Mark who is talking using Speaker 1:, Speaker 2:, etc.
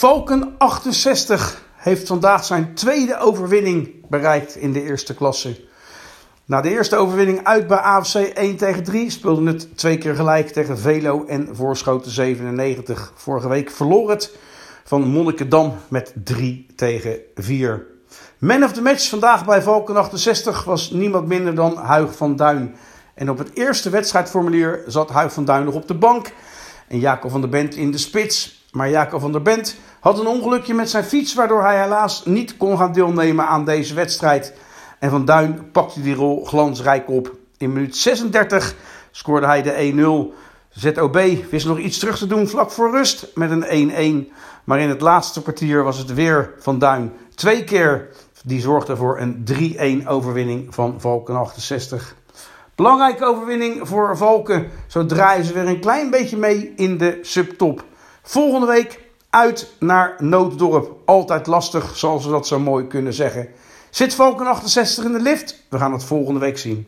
Speaker 1: Valken 68 heeft vandaag zijn tweede overwinning bereikt in de eerste klasse. Na de eerste overwinning uit bij AFC 1 tegen 3 speelde het twee keer gelijk tegen Velo en Voorschoten 97. Vorige week verloor het van Monnikendam met 3 tegen 4. Man of the match vandaag bij Valken 68 was niemand minder dan Huig van Duin. En op het eerste wedstrijdformulier zat Huig van Duin nog op de bank en Jacob van der Bent in de spits. Maar Jacob van der Bent had een ongelukje met zijn fiets, waardoor hij helaas niet kon gaan deelnemen aan deze wedstrijd. En Van Duin pakte die rol glansrijk op. In minuut 36 scoorde hij de 1-0. ZOB wist nog iets terug te doen vlak voor rust met een 1-1. Maar in het laatste kwartier was het weer Van Duin. Twee keer die zorgde voor een 3-1 overwinning van Valken 68. Belangrijke overwinning voor Valken. Zo draaien ze weer een klein beetje mee in de subtop. Volgende week uit naar Nooddorp. Altijd lastig, zoals we dat zo mooi kunnen zeggen. Zit Valken 68 in de lift? We gaan het volgende week zien.